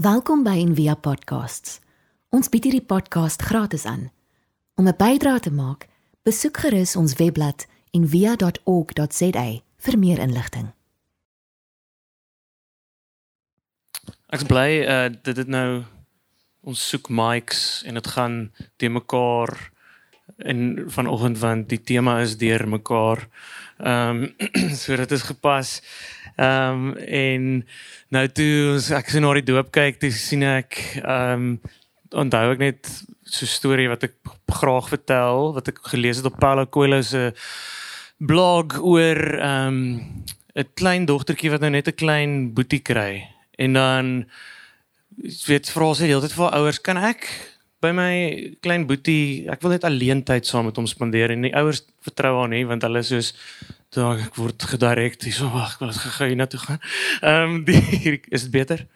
Welkom by Envia Podcasts. Ons bied hierdie podcast gratis aan. Om 'n bydrae te maak, besoek gerus ons webblad en via.org.za vir meer inligting. Ek's bly uh dit dit nou ons soek mics en dit gaan te mekaar in vanoggend want die tema is deur mekaar. Ehm um, so dit is gepas. Ehm um, en nou toe ons ek sien na die doop kyk, toe sien ek ehm um, onthou ek net so 'n storie wat ek graag vertel wat ek gelees het op Paulo Coelho se blog oor ehm um, 'n klein dogtertjie wat nou net 'n klein boetie kry. En dan weet vra sy die hele tyd vir ouers kan ek by my klein boetie ek wil net alleen tyd saam met hom spandeer. En die ouers vertrou haar nie want hulle soos toe ek word gedirek dis so wag wil dit gou na toe gaan. Ehm um, is dit beter?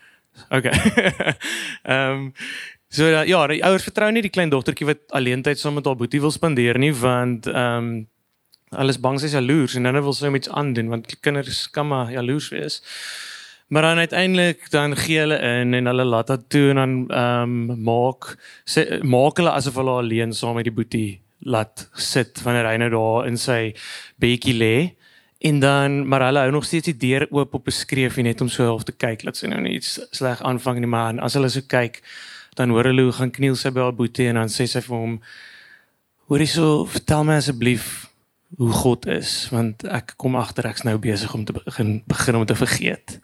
OK. Ehm um, so ja die ouers vertrou nie die klein dogtertjie wat alleen tyd saam met haar boetie wil spandeer nie want ehm um, alles bang sy is jaloers en hulle wil sy iets aandoen want kinders kan maar jaloers wees. Maar dan uiteindelik dan gee hulle in en hulle laat dit toe en dan ehm um, maak sê maak hulle asof hulle alleen saam met die boetie laat sit wanneer hy nou daar in sy bedjie lê. En dan maar hulle hou nog steeds die deur oop op 'n skreefie net om so half te kyk dat sy nou nie iets sleg aanvang nie maar as hulle so kyk dan hoor hulle hoe gaan kniel sy by haar boetie en dan sê sy vir hom Hoorie so vertel my asseblief hoe God is want ek kom agter ek's nou besig om te begin begin om te vergeet.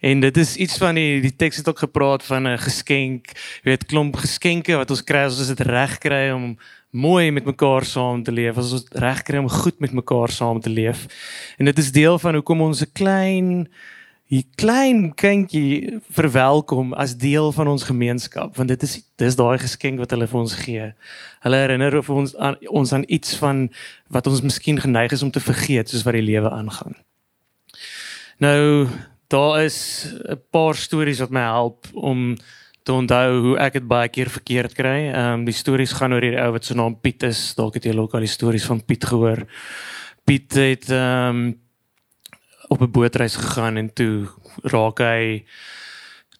En dit is iets van die die teks het ook gepraat van 'n geskenk, jy weet klomp geskenke wat ons kry as ons dit reg kry om mooi met mekaar saam te leef, as ons reg kry om goed met mekaar saam te leef. En dit is deel van hoekom ons 'n klein hier klein kindjie verwelkom as deel van ons gemeenskap want dit is dis daai geskenk wat hulle vir ons gee. Hulle herinner of ons aan ons aan iets van wat ons miskien geneig is om te vergeet soos wat die lewe aangaan. Nou daar is 'n paar stories wat my help om te onthou hoe ek dit baie keer verkeerd kry. Ehm um, die stories gaan oor hierdie ou wat se naam Piet is. Dalk het jy ook al die stories van Piet gehoor. Piet het ehm um, op 'n bootreis gegaan en toe raak hy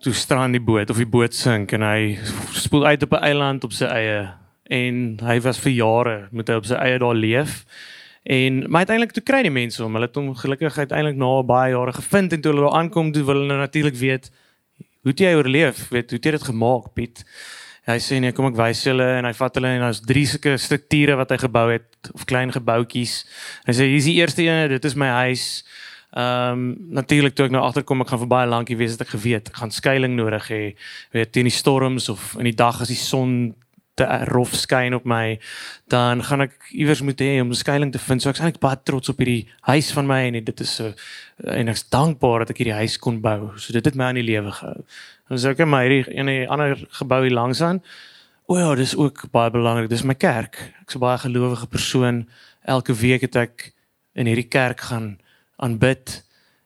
toe strand die boot of die boot sink en hy spoel uit op 'n eiland op sy eie en hy was vir jare moet hy op sy eie daar leef en maar uiteindelik toe kry die mense hom hulle het hom gelukkig uiteindelik na baie jare gevind en toe hulle daar aankom toe wil hulle nou natuurlik weet hoe het jy oorleef weet hoe het jy dit gemaak Piet? Hy sê nee kom ek wys julle en hy vat hulle en daar's drie sulke strukture wat hy gebou het of klein gebouetjies hy sê hier's die eerste een dit is my huis. Ehm um, natuurlik toe ek nou agterkom ek gaan vir baie lankie wees het ek geweet ek gaan skuilings nodig hê. Weet teen die storms of in die dag as die son te rof skyn op my dan gaan ek iewers moet hê om 'n skuilings te vind. So ek's eintlik baie trots op hierdie huis van my en dit is so en ek's dankbaar dat ek hierdie huis kon bou. So dit het my aan die lewe gehou. En so ek maar hierdie en 'n ander gebou hier langs aan. O ja dis ook baie belangrik. Dis my kerk. Ek's 'n baie gelowige persoon. Elke week het ek in hierdie kerk gaan aanbid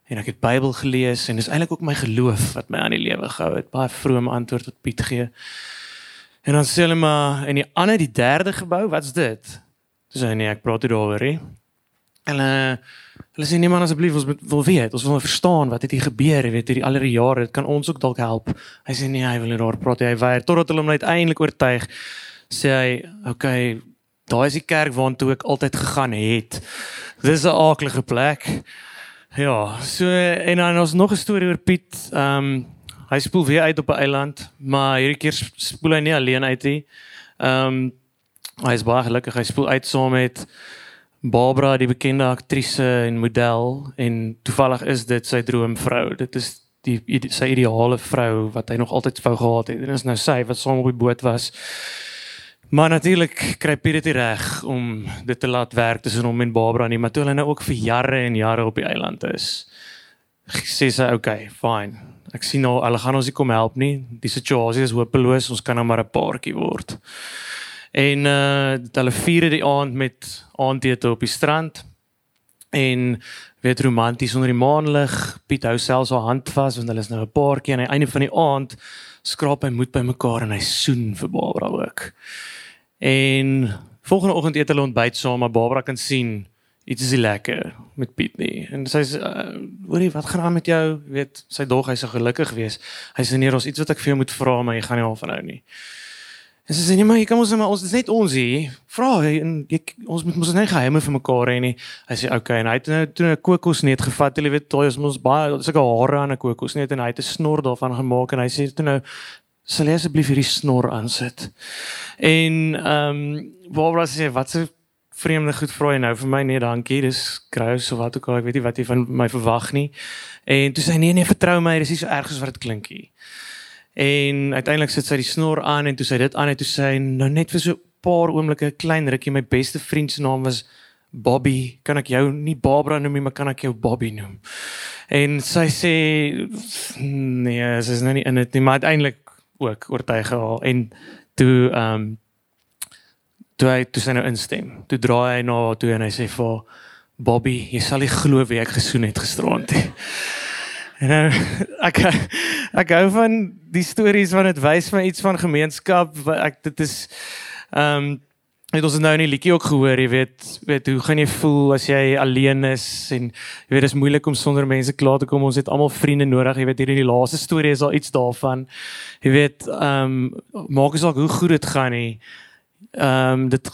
en ek het Bybel gelees en dis eintlik ook my geloof wat my aan die lewe gehou het. Baie vrome antwoord wat Piet gee. En dan sê hulle maar in die ander die derde gebou, wat's dit? Dis hy nee, ek praat hier daaroor hè. En uh, hulle sê nee man asseblief ons wil weet, ons wil verstaan wat het hier gebeur, weet hierdie al die jare, dit kan ons ook dalk help. Hy sê nee, hy wil nie daar praat hy weier totdat hulle hom uiteindelik oortuig. Sê hy, okay, daai is die kerk waartoe ek altyd gegaan het. Dis 'n aardige plek. Ja, so en dan ons nog 'n storie oor Piet. Ehm um, hy spoel weer uit op 'n eiland, maar hierdie keer spoel hy nie alleen uit nie. Ehm um, hy is baie gelukkig. Hy spoel uit saam met Barbara, die bekende aktrise en model en toevallig is dit sy droomvrou. Dit is die sy ideale vrou wat hy nog altyd wou gehad het. En dit is nou sy wat saam op die boot was. Maar natuurlik kry Piet dit reg om dit te laat werk tussen hom en Barbara nie, maar toe hulle nou ook vir jare en jare op die eiland is. Sê sy, "Oké, okay, fine. Ek sien nou hulle gaan ons nie kom help nie. Die situasie is hopeloos. Ons kan nou maar 'n paartjie word." En uh hulle vier die aand met aandete op die strand. En weet romanties onder die maanlig. Piet hou selfs haar hand vas want hulle is nou 'n paartjie en aan die einde van die aand skraap hy moed bymekaar en hy soen vir Barbara ook. En volgende oggend eet hulle ontbyt saam, maar Barbara kan sien iets is lekker met Piet nie. En sy sê, uh, "Hoorie, wat gaan aan met jou?" Jy weet, sy dog hy sou gelukkig wees. Hy sê, "Nee, ons iets wat ek vir jou moet vra, maar jy gaan nie daarvan hou nie." En sy sê, "Nee, maar jy kan ons maar ons is net ons hier. Vra en jy ons moet mos net geheime vir mekaar hê nie." Hy sê, "Oké." Okay, en hy het nou toe 'n kokosneet gevat. Jy weet, daai is mos baie sulke hare aan 'n kokosneet en hy het 'n snor daarvan gemaak en hy sê toe nou sal jy asseblief hierdie snor aansit. En ehm um, waar was hy? Wat se vreemde goed vra jy nou vir my. Nee dankie dis krous of wat ook al. Ek weet nie wat jy van my verwag nie. En toe sê nee nee vertrou my dis nie so erg as wat dit klink nie. En uiteindelik sit sy die snor aan en toe sê dit aan en toe sê hy nou net vir so 'n paar oomblikke klein rukkie my beste vriend se naam was Bobby. Kan ek jou nie Barbara noem nie maar kan ek jou Bobby noem? En sy sê nee sy is nou nie in dit nie. Maar uiteindelik ook oortuig gehaal en toe ehm um, toe hy toe sy nou instem. Toe draai hy na haar toe en hy sê vir Bobby, jy sal nie glo wie ek gesoen het gisterond nie. En nou ek ek hou van die stories want dit wys my iets van gemeenskap. Ek dit is ehm um, het ons nou in die liedjie ook gehoor, jy weet, weet hoe gaan jy voel as jy alleen is en jy weet dit is moeilik om sonder mense klaar te kom. Ons het almal vriende nodig. Jy weet hier in die laaste storie is al iets daarvan. Jy weet, ehm um, maak asook hoe goed dit gaan nie. Ehm um, dit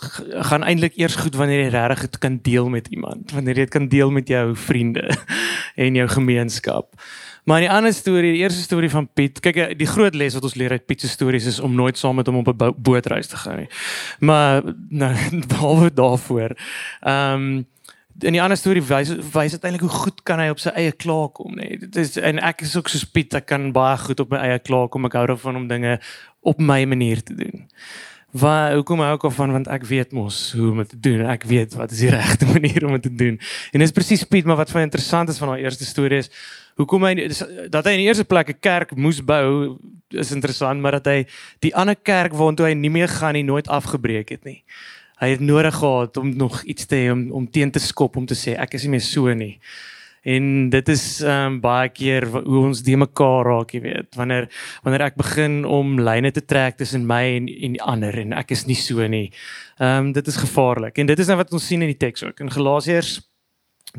gaan eintlik eers goed wanneer jy regtig dit kan deel met iemand, wanneer jy dit kan deel met jou vriende en jou gemeenskap. Maar die ander storie, die eerste storie van Piet, kyk die groot les wat ons leer uit Piet se stories is om nooit saam met hom op 'n bootreis te gaan nie. Maar nou behalwe daarvoor. Ehm um, in die ander storie wys wys uiteindelik hoe goed kan hy op sy eie klaarkom nê. Dit is en ek is ook so Piet, ek kan baie goed op my eie klaarkom. Ek hou daarvan om dinge op my manier te doen. Waar hoekom hou ek af van want ek weet mos hoe om dit te doen. Ek weet wat is die regte manier om dit te doen. En dis presies Piet, maar wat van interessant is van haar eerste storie is hoekom hy dat hy in die eerste plek 'n kerk moes bou is interessant, maar dat hy die ander kerk waartoe hy nie meer gaan nie nooit afgebreek het nie. Hy het nodig gehad om nog iets te hê om om teen te skop om te sê ek is nie meer so nie. En dit is ehm um, baie keer hoe ons die mekaar raak, jy weet. Wanneer wanneer ek begin om lyne te trek tussen my en en die ander en ek is nie so nie. Ehm um, dit is gevaarlik. En dit is nou wat ons sien in die teks ook. In Galasiërs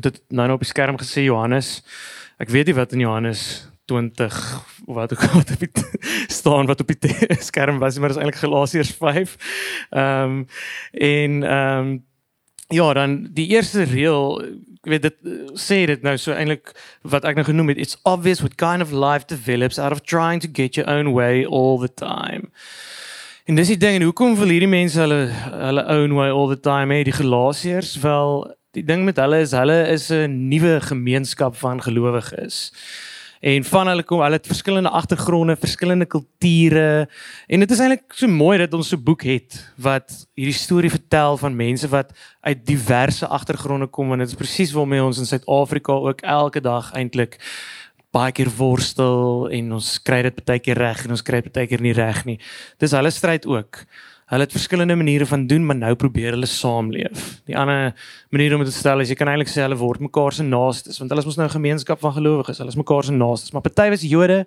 dit nou nou op die skerm gesê Johannes. Ek weet nie wat in Johannes 20 of wat ook al op die staan wat op die skerm was, maar dit is eintlik Galasiërs 5. Ehm um, en ehm um, ja, dan die eerste reël ek weet dit sê dit nou so eintlik wat ek nou genoem het it's obvious what kind of life develops out of trying to get your own way all the time. En dis die ding en hoekom wil hierdie mense hulle hulle own way all the time hê die Galasiërs wel die ding met hulle is hulle is 'n nuwe gemeenskap van gelowiges. En van hulle kom, hulle het verskillende agtergronde, verskillende kulture. En dit is eintlik so mooi dat ons so 'n boek het wat hierdie storie vertel van mense wat uit diverse agtergronde kom en dit is presies waarmee ons in Suid-Afrika ook elke dag eintlik baie keer worstel en ons kry dit baie keer reg en ons kry dit baie keer nie reg nie. Dis hulle stryd ook. Hulle het verskillende maniere van doen, maar nou probeer hulle saamleef. Die ander manier om dit te stel is jy kan eintlik sê hulle word mekaar se naastes, want hulle is mos nou 'n gemeenskap van gelowiges. Hulle is mekaar se naastes, maar party was Jode,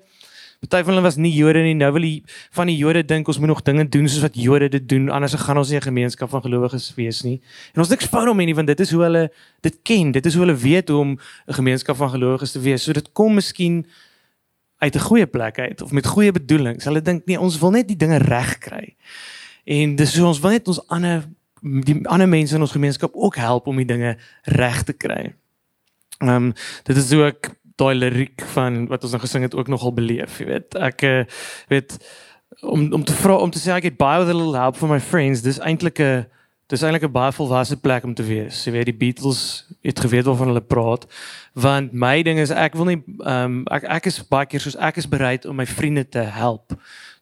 party van hulle was nie Jode nie. Nou wil die van die Jode dink ons moet nog dinge doen soos wat Jode dit doen, anders gaan ons nie 'n gemeenskap van gelowiges wees nie. En ons niks fout om nie, want dit is hoe hulle dit ken. Dit is hoe hulle weet hoe om 'n gemeenskap van gelowiges te wees. So dit kom miskien uit 'n goeie plek uit of met goeie bedoelings. Hulle dink nee, ons wil net die dinge reg kry. En dis so ons wil net ons ander die ander mense in ons gemeenskap ook help om die dinge reg te kry. Ehm um, dit is ook daai liriek van wat ons nou gesing het ook nogal beleef, jy weet. Ek uh, weet om om te vra om te sê ek het baie with a little help from my friends. Dis eintlik 'n dis eintlik 'n baie volwasse plek om te wees. Jy weet die Beatles het geweet waarvan hulle praat. Want my ding is ek wil nie ehm um, ek ek is baie keer soos ek is bereid om my vriende te help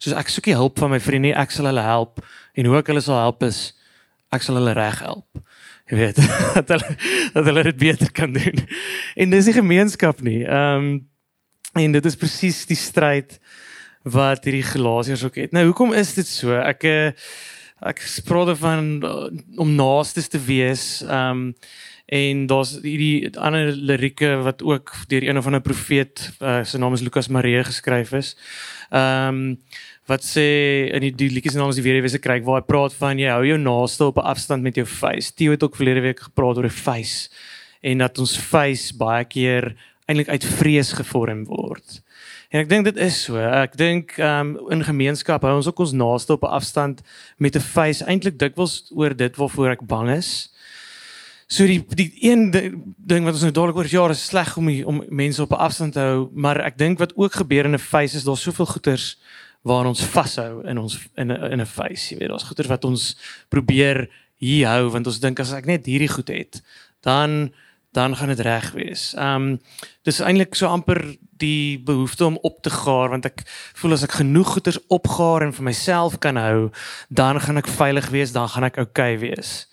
soos ek soek die hulp van my vriende, ek sal hulle help en hoe ek hulle sal help is ek sal hulle reg help. Jy weet, dat hulle dat hulle dit beter kan doen. En dis nie gemeenskap nie. Ehm um, en dit is presies die stryd wat hierdie Galasiërs ook het. Nou, hoekom is dit so? Ek eh, ek spraak van om naastes te wees. Ehm um, En daar's hierdie ander lirieke wat ook deur een of ander profeet, uh, sy naam is Lukas Maree geskryf is. Ehm um, wat sê in die, die liedjies naam is die weerwese kryk waar hy praat van jy hou jou naaste op 'n afstand met jou face. Theo het ook verlede week gepraat oor 'n face en dat ons face baie keer eintlik uit vrees gevorm word. En ek dink dit is so. Ek dink ehm um, in gemeenskap hou ons ook ons naaste op 'n afstand met 'n face eintlik dikwels oor dit waarvoor ek bang is. So die die een ding wat ons nou dadelik oor jare sleg om die, om mense op 'n afstand te hou, maar ek dink wat ook gebeur in 'n face is daar soveel goeters waar ons vashou in ons in 'n in 'n face, jy weet, daar's goeters wat ons probeer hier hou want ons dink as ek net hierdie goed het, dan dan gaan dit reg wees. Um dis eintlik so amper die behoefte om op te gaar want ek voel as ek genoeg goeders opgaar en vir myself kan hou, dan gaan ek veilig wees, dan gaan ek oukei okay wees.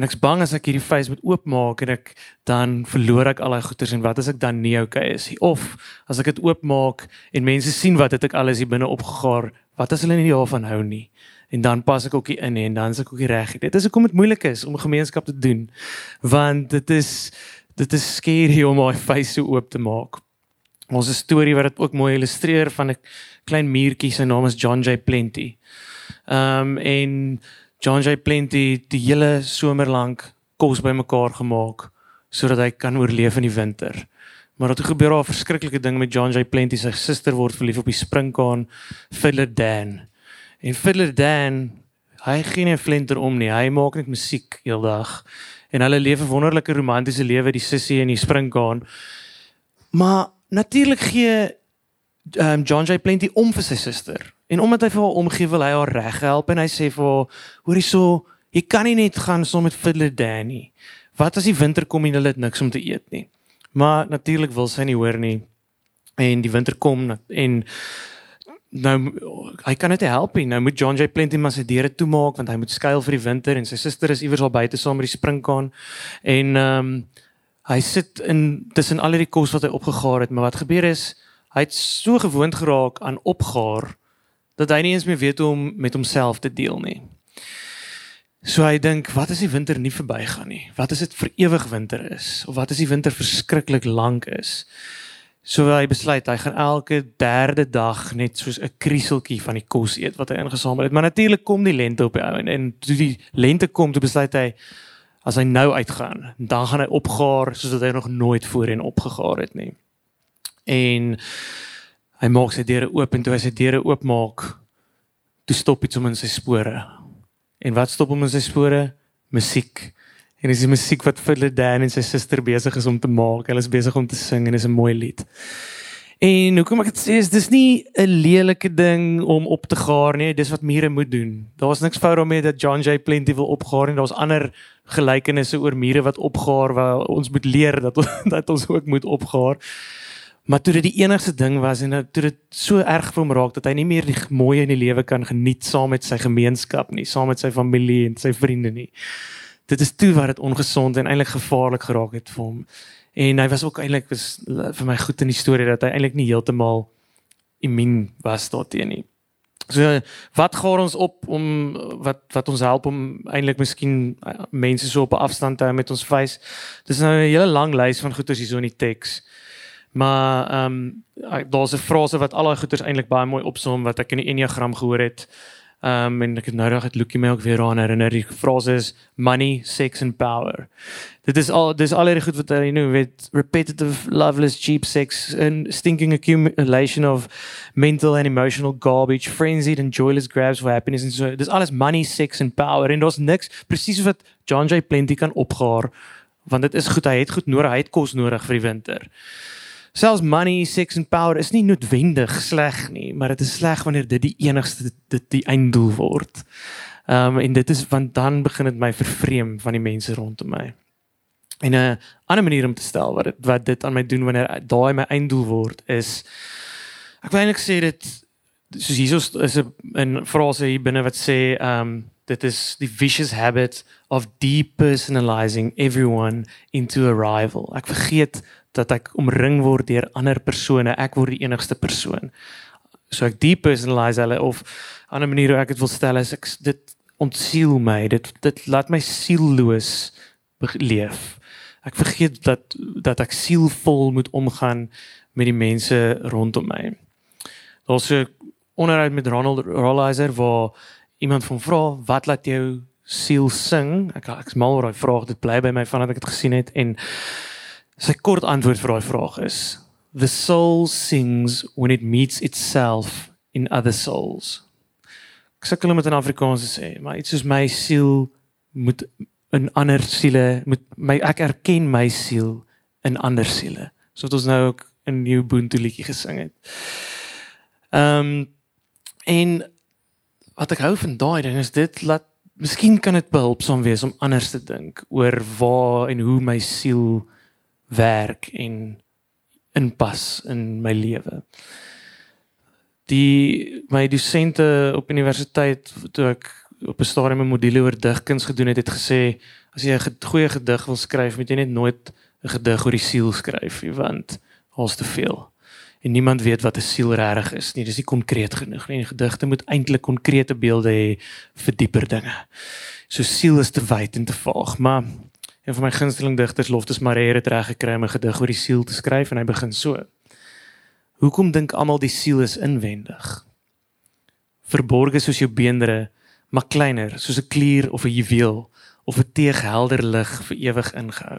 En ek's bang as ek hierdie face moet oopmaak en ek dan verloor ek al daai goeders en wat as ek dan nie okay is nie? Of as ek dit oopmaak en mense sien wat het ek alles hier binne opgegaar, wat as hulle nie daarvan hou nie? en dan pas ek ook hier in en dan is ek ook reg. Dit is hoekom dit moeilik is om gemeenskap te doen. Want dit is dit is skerry om my face so oop te maak. Ons 'n storie wat dit ook mooi illustreer van 'n klein muurtjie se naam is John J Plenty. Ehm um, en John J Plenty die hele somer lank kos bymekaar gemaak sodat hy kan oorleef in die winter. Maar dit gebeur al 'n verskriklike ding met John J Plenty se suster word verlief op die springkaan Fiddler Dan. En Fiddler Dan, hy gee nie 'n flenter om nie. Hy maak net musiek heeldag. En hulle leef 'n wonderlike romantiese lewe, die sussie en die springkaan. Maar natuurlik gee um, John J Plenty om vir sy suster. En omdat hy vir haar omgee, wil hy haar reghelp en hy sê vir haar, "Hoorie so, jy kan nie net gaan saam met Fiddler Dan nie. Wat as die winter kom en hulle het niks om te eet nie?" Maar natuurlik wil sy nie hoor nie. En die winter kom en nou hy kan net help nie. Nou moet John J Plenty maar sy deure toemaak want hy moet skuil vir die winter en sy suster is iewers al buite saam met die springkaan. En ehm um, hy sit in tussen al die kos wat hy opgegaar het, maar wat gebeur is hy het so gewoond geraak aan opgaar dat hy nie eens meer weet hoe om met homself te deel nie. So hy dink, wat as die winter nie verbygaan nie? Wat as dit vir ewig winter is? Of wat as die winter verskriklik lank is? So hy besluit hy gaan elke derde dag net soos 'n krieseltjie van die kos eet wat hy ingesamel het. Maar natuurlik kom die lente op die ou en, en toe die lente kom, toe besluit hy as hy nou uitgaan, dan gaan hy opgaar soos wat hy nog nooit voorheen opgegaar het nie. En hy maak sy deure oop en toe hy sy deure oopmaak, toe stop iets om in sy spore. En wat stop hom in sy spore? Musiek. En dis die musiek wat Fiddler Dan en sy suster besig is om te maak. Hulle is besig om te sing en dis 'n mooi lied. En hoekom ek dit sê is dis nie 'n lelike ding om op te gaar nie, dis wat mure moet doen. Daar's niks fout daarmee dat John Jay Plenty wil opgaar en daar's ander gelykenisse oor mure wat opgaar waar ons moet leer dat dat ons ook moet opgaar. Maar toe dit die enigste ding was en toe dit so erg vir hom raak dat hy nie meer die mooie in die lewe kan geniet saam met sy gemeenskap nie, saam met sy familie en sy vriende nie dit is toe wat dit ongesond en eintlik gevaarlik geraak het vir hom. En hy was ook eintlik was vir my goed in die storie dat hy eintlik nie heeltemal immuun was daarteen nie. So wat gaan ons op om wat wat ons help om eintlik miskien uh, mense so op 'n afstand te hou met ons face. Dis nou 'n hele lang lys van goeders hierso in die teks. Maar ehm um, daar's 'n frase wat al daai goeders eintlik baie mooi opsom wat ek in die Enneagram gehoor het. Ehm um, en ek het nou reg het Lukie my ook weer aan herinner die frase is money, sex and power. Dit is al dis al hierdie goed wat jy nou weet repetitive loveless cheap sex and stinking accumulation of mental and emotional garbage frenzied and joyless grabs for happiness and so dis alles money, sex and power en daar's niks presies wat John Jay Plenty kan opgaar want dit is goed hy het goed nodig hy het kos nodig vir die winter selfs money, sex and power is nie noodwendig sleg nie, maar dit is sleg wanneer dit die enigste dit die einddoel word. Ehm um, en dit is want dan begin dit my vervreem van die mense rondom my. En 'n ander manier om te stel wat dit wat dit aan my doen wanneer daai my einddoel word is ek wil eintlik sê dit soos Jesus is 'n frase hier binne wat sê ehm um, dit is die vicious habit of depersonalizing everyone into a rival. Ek vergeet dat ek omring word deur ander persone, ek word die enigste persoon. So ek depersonalize hulle of 'n ander manier hoe ek dit wil stel is ek dit ontsiel my. Dit dit laat my sielloos leef. ek vergeet dat dat ek sielvol moet omgaan met die mense rondom my. Daar's 'n onderhoud met Ronald Rollizer waar iemand van vra wat laat jou siel sing? Ek ek's mal oor daai vraag, dit bly by my vandat ek dit gesien het en sy kort antwoord vir daai vraag is the soul sings when it meets itself in other souls. Ek sukkel om dit in Afrikaans te sê, maar iets soos my siel moet in ander siele moet my ek erken my siel in ander siele. Soos ons nou ook 'n nuwe Ubuntu liedjie gesing het. Ehm um, en wat ek hou van daai ding is dit laat miskien kan dit behulpsaam wees om anders te dink oor waar en hoe my siel werk en inpas in my lewe. Die my dosente op universiteit toe ek op 'n stadium 'n module oor digkuns gedoen het, het gesê as jy 'n goeie gedig wil skryf, moet jy net nooit 'n gedig oor die siel skryf nie, want daar's te veel. En niemand weet wat 'n siel regtig is nie. Dis nie konkreet genoeg nie. Gedigte moet eintlik konkrete beelde hê vir dieper dinge. So siel is te wyd en te vaag, maar Een van my gunsteling digters, Loftus Maree, het reg gekry om 'n gedig oor die siel te skryf en hy begin so: Hoekom dink almal die siel is inwendig? Verborge soos jou beenderre, maar kleiner soos 'n klier of 'n juweel of 'n teeg helder lig vir ewig ingehou.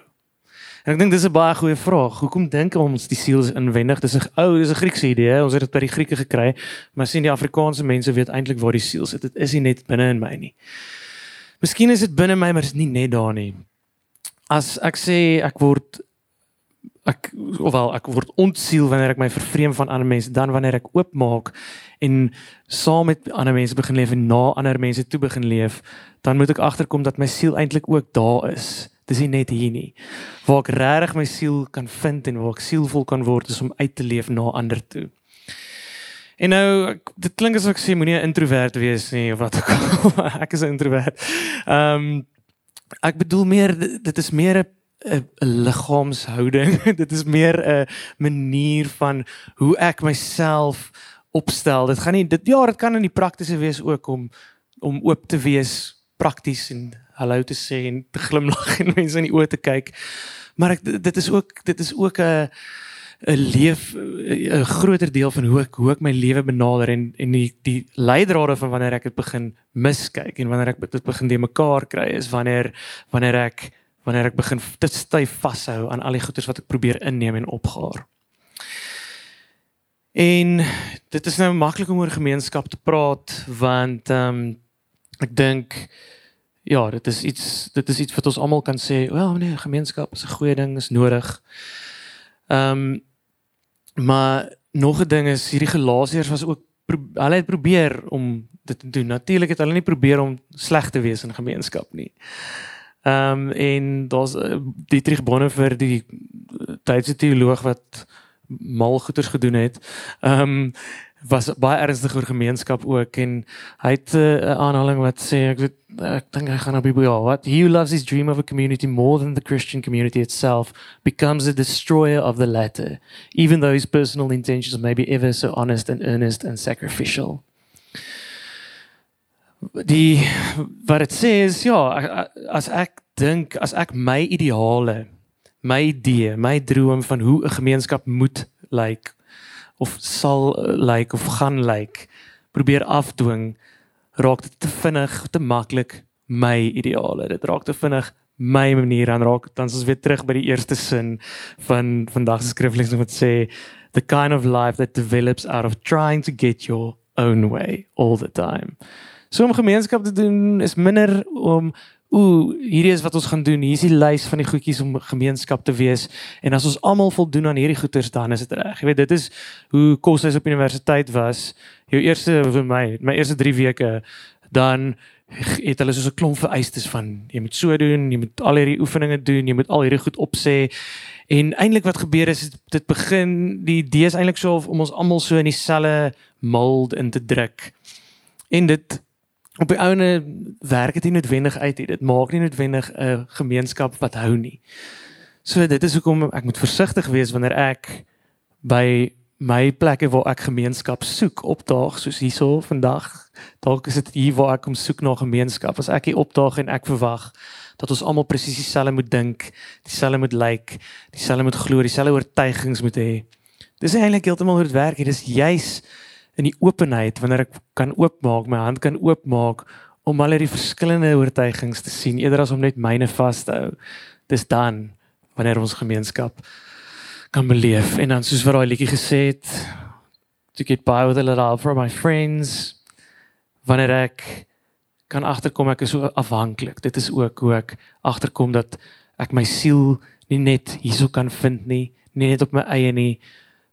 En ek dink dis 'n baie goeie vraag. Hoekom dink ons die siel is inwendig? Dis 'n ou, dis 'n Griekse idee. Ons het dit by die Grieke gekry, maar sien die Afrikaanse mense weet eintlik waar die siel sit. Dit is nie net binne in my nie. Miskien is dit binne my, maar dit is nie net daar nie as ek sê ek word ek ofwel ek word ontsiel wanneer ek my vervreem van ander mense dan wanneer ek oopmaak en saam met ander mense begin leef en na ander mense toe begin leef dan moet ek agterkom dat my siel eintlik ook daar is. Dis nie net hier nie. Waar ek regtig my siel kan vind en waar ek sielvol kan word is om uit te leef na ander toe. En nou dit klink asof ek sê moenie 'n introwert wees nie of wat ook al. Ek is 'n introwert. Ehm um, ek bedoel meer dit is meer 'n liggaamshouding. dit is meer 'n manier van hoe ek myself opstel. Dit gaan nie dit ja, dit kan in die praktiese wees ook om om oop te wees prakties en hallo te sê en te glimlag en mense in die oë te kyk. Maar ek dit is ook dit is ook 'n 'n leef 'n groter deel van hoe ek hoe ek my lewe benader en en die die leidrade van wanneer ek dit begin miskyk en wanneer ek dit begin de mekaar kry is wanneer wanneer ek wanneer ek begin te styf vashou aan al die goeders wat ek probeer inneem en opgaar. En dit is nou maklik om oor gemeenskap te praat want ehm um, ek dink ja, dit is iets dit is iets wat ons almal kan sê, wel nee, gemeenskap is 'n goeie ding, is nodig. Ehm um, Maar nog 'n ding is hierdie Galasiërs was ook hulle het probeer om dit te doen. Natuurlik het hulle nie probeer om sleg te wees in gemeenskap nie. Ehm um, en daar's uh, Dietrich Bonhoeffer die uh, tydse teoloog wat mal goeters gedoen het. Ehm um, was baie ernstig oor gemeenskap ook en hy het eh, 'n uh, aanhaling wat sê ek weet ek dink hy gaan op die ja what? He loves his dream of a community more than the christian community itself becomes a destroyer of the latter even though his personal intentions may be ever so honest and earnest and sacrificial. Die wat dit sê is ja as ek dink as ek my ideale my idee my droom van hoe 'n gemeenskap moet lyk like, of sal uh, lyk like, of gaan lyk like, probeer afdwing raak dit te vinnig te maklik my ideale. Dit raak te vinnig my manier aan raak dan ons weer terug by die eerste sin van vandag se skriflings wat sê the kind of life that develops out of trying to get your own way all the time. So om gemeenskap te doen is minder om ooh, hierdie is wat ons gaan doen. Hier is die lys van die goedjies om gemeenskap te wees. En as ons almal voldoen aan hierdie goeders, dan is dit reg. Jy weet, dit is hoe koshuis op universiteit was. Jou eerste vir my, my eerste 3 weke, dan het hulle so 'n klomp vereistes van jy moet so doen, jy moet al hierdie oefeninge doen, jy moet al hierdie goed opsê. En eintlik wat gebeur is dit begin die idee is eintlik so om ons almal so in dieselfde mold in te druk. En dit op die ouene werk dit nie noodwendig uit nie. Dit maak nie noodwendig 'n gemeenskap wat hou nie. So dit is hoekom ek moet versigtig wees wanneer ek by my plekke waar ek gemeenskap soek opdaag soos hierso vandag. Dalk is dit hier waar ek kom soek na gemeenskap. As ek hier opdaag en ek verwag dat ons almal presies dieselfde moet dink, dieselfde moet lyk, like, dieselfde moet glo, dieselfde oortuigings moet hê. Dis eintlik heeltemal hoe dit werk. Dit is juis in die openheid wanneer ek kan oopmaak, my hand kan oopmaak om al die verskillende oortuigings te sien eerder as om net myne vas te hou. Dis dan wanneer ons gemeenskap kan beleef. En dan soos wat daai liedjie gesê het to get by with a little from my friends. Wanneer ek kan agterkom ek is so afhanklik. Dit is ook hoe ek agterkom dat ek my siel nie net hierso kan vind nie nie net op my eie nie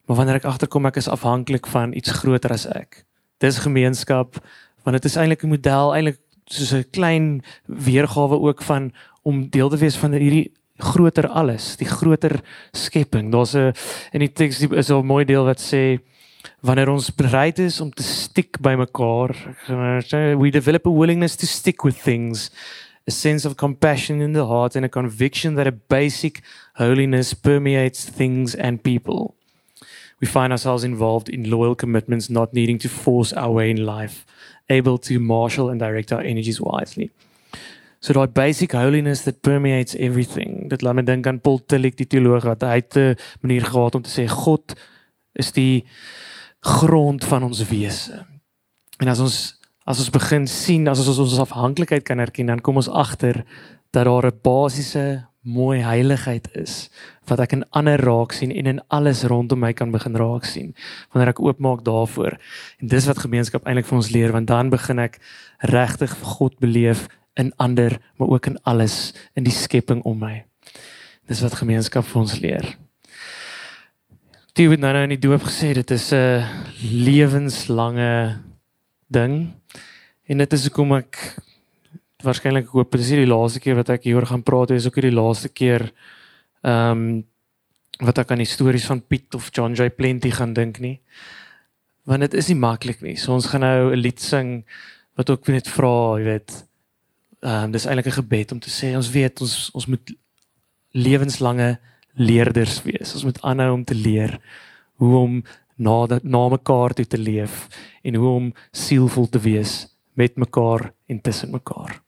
maar wanneer ek agterkom ek is afhanklik van iets groter as ek dis gemeenskap want dit is eintlik 'n model eintlik soos 'n klein weergawe ook van om deel te wees van hierdie groter alles, die groter skepping. Daar's 'n in die teks is 'n mooi deel wat sê wanneer ons bereid is om te stick by mekaar, we develop a willingness to stick with things, a sense of compassion in the heart and a conviction that a basic holiness permeates things and people. We find ourselves involved in loyal commitments, not needing to force our way in life, able to marshal and direct our energies wisely. So daai basic holiness that permeates everything. Dit laat my dink aan Paul Tillich die teoloog wat hy het 'n manier gehad om te sê God is die grond van ons wese. En as ons as ons begin sien, as ons ons afhanklikheid kan erken, dan kom ons agter dat daar 'n basiese mooi heiligheid is wat ek in ander raak sien en in alles rondom my kan begin raak sien wanneer ek oopmaak daarvoor. En dis wat gemeenskap eintlik vir ons leer want dan begin ek regtig God beleef in ander, maar ook in alles in die skepping om my. Dis wat gemeenskap vir ons leer. Dit word nou in die doop gesê dit is 'n lewenslange ding. En dit is hoekom ek waarskynlik hoop dit is die laaste keer wat ek hieroor gaan praat, is ook die laaste keer ehm um, wat ek aan die stories van Piet of John Jay Plenty gaan dink nie. Want dit is nie maklik nie. So ons gaan nou 'n lied sing wat ook net vra, jy weet, ehm um, dis eintlik 'n gebed om te sê ons weet ons ons moet lewenslange leerders wees. Ons moet aanhou om te leer hoe om na dat na mekaar toe te leef en hoe om sielvol te wees met mekaar en tussen mekaar.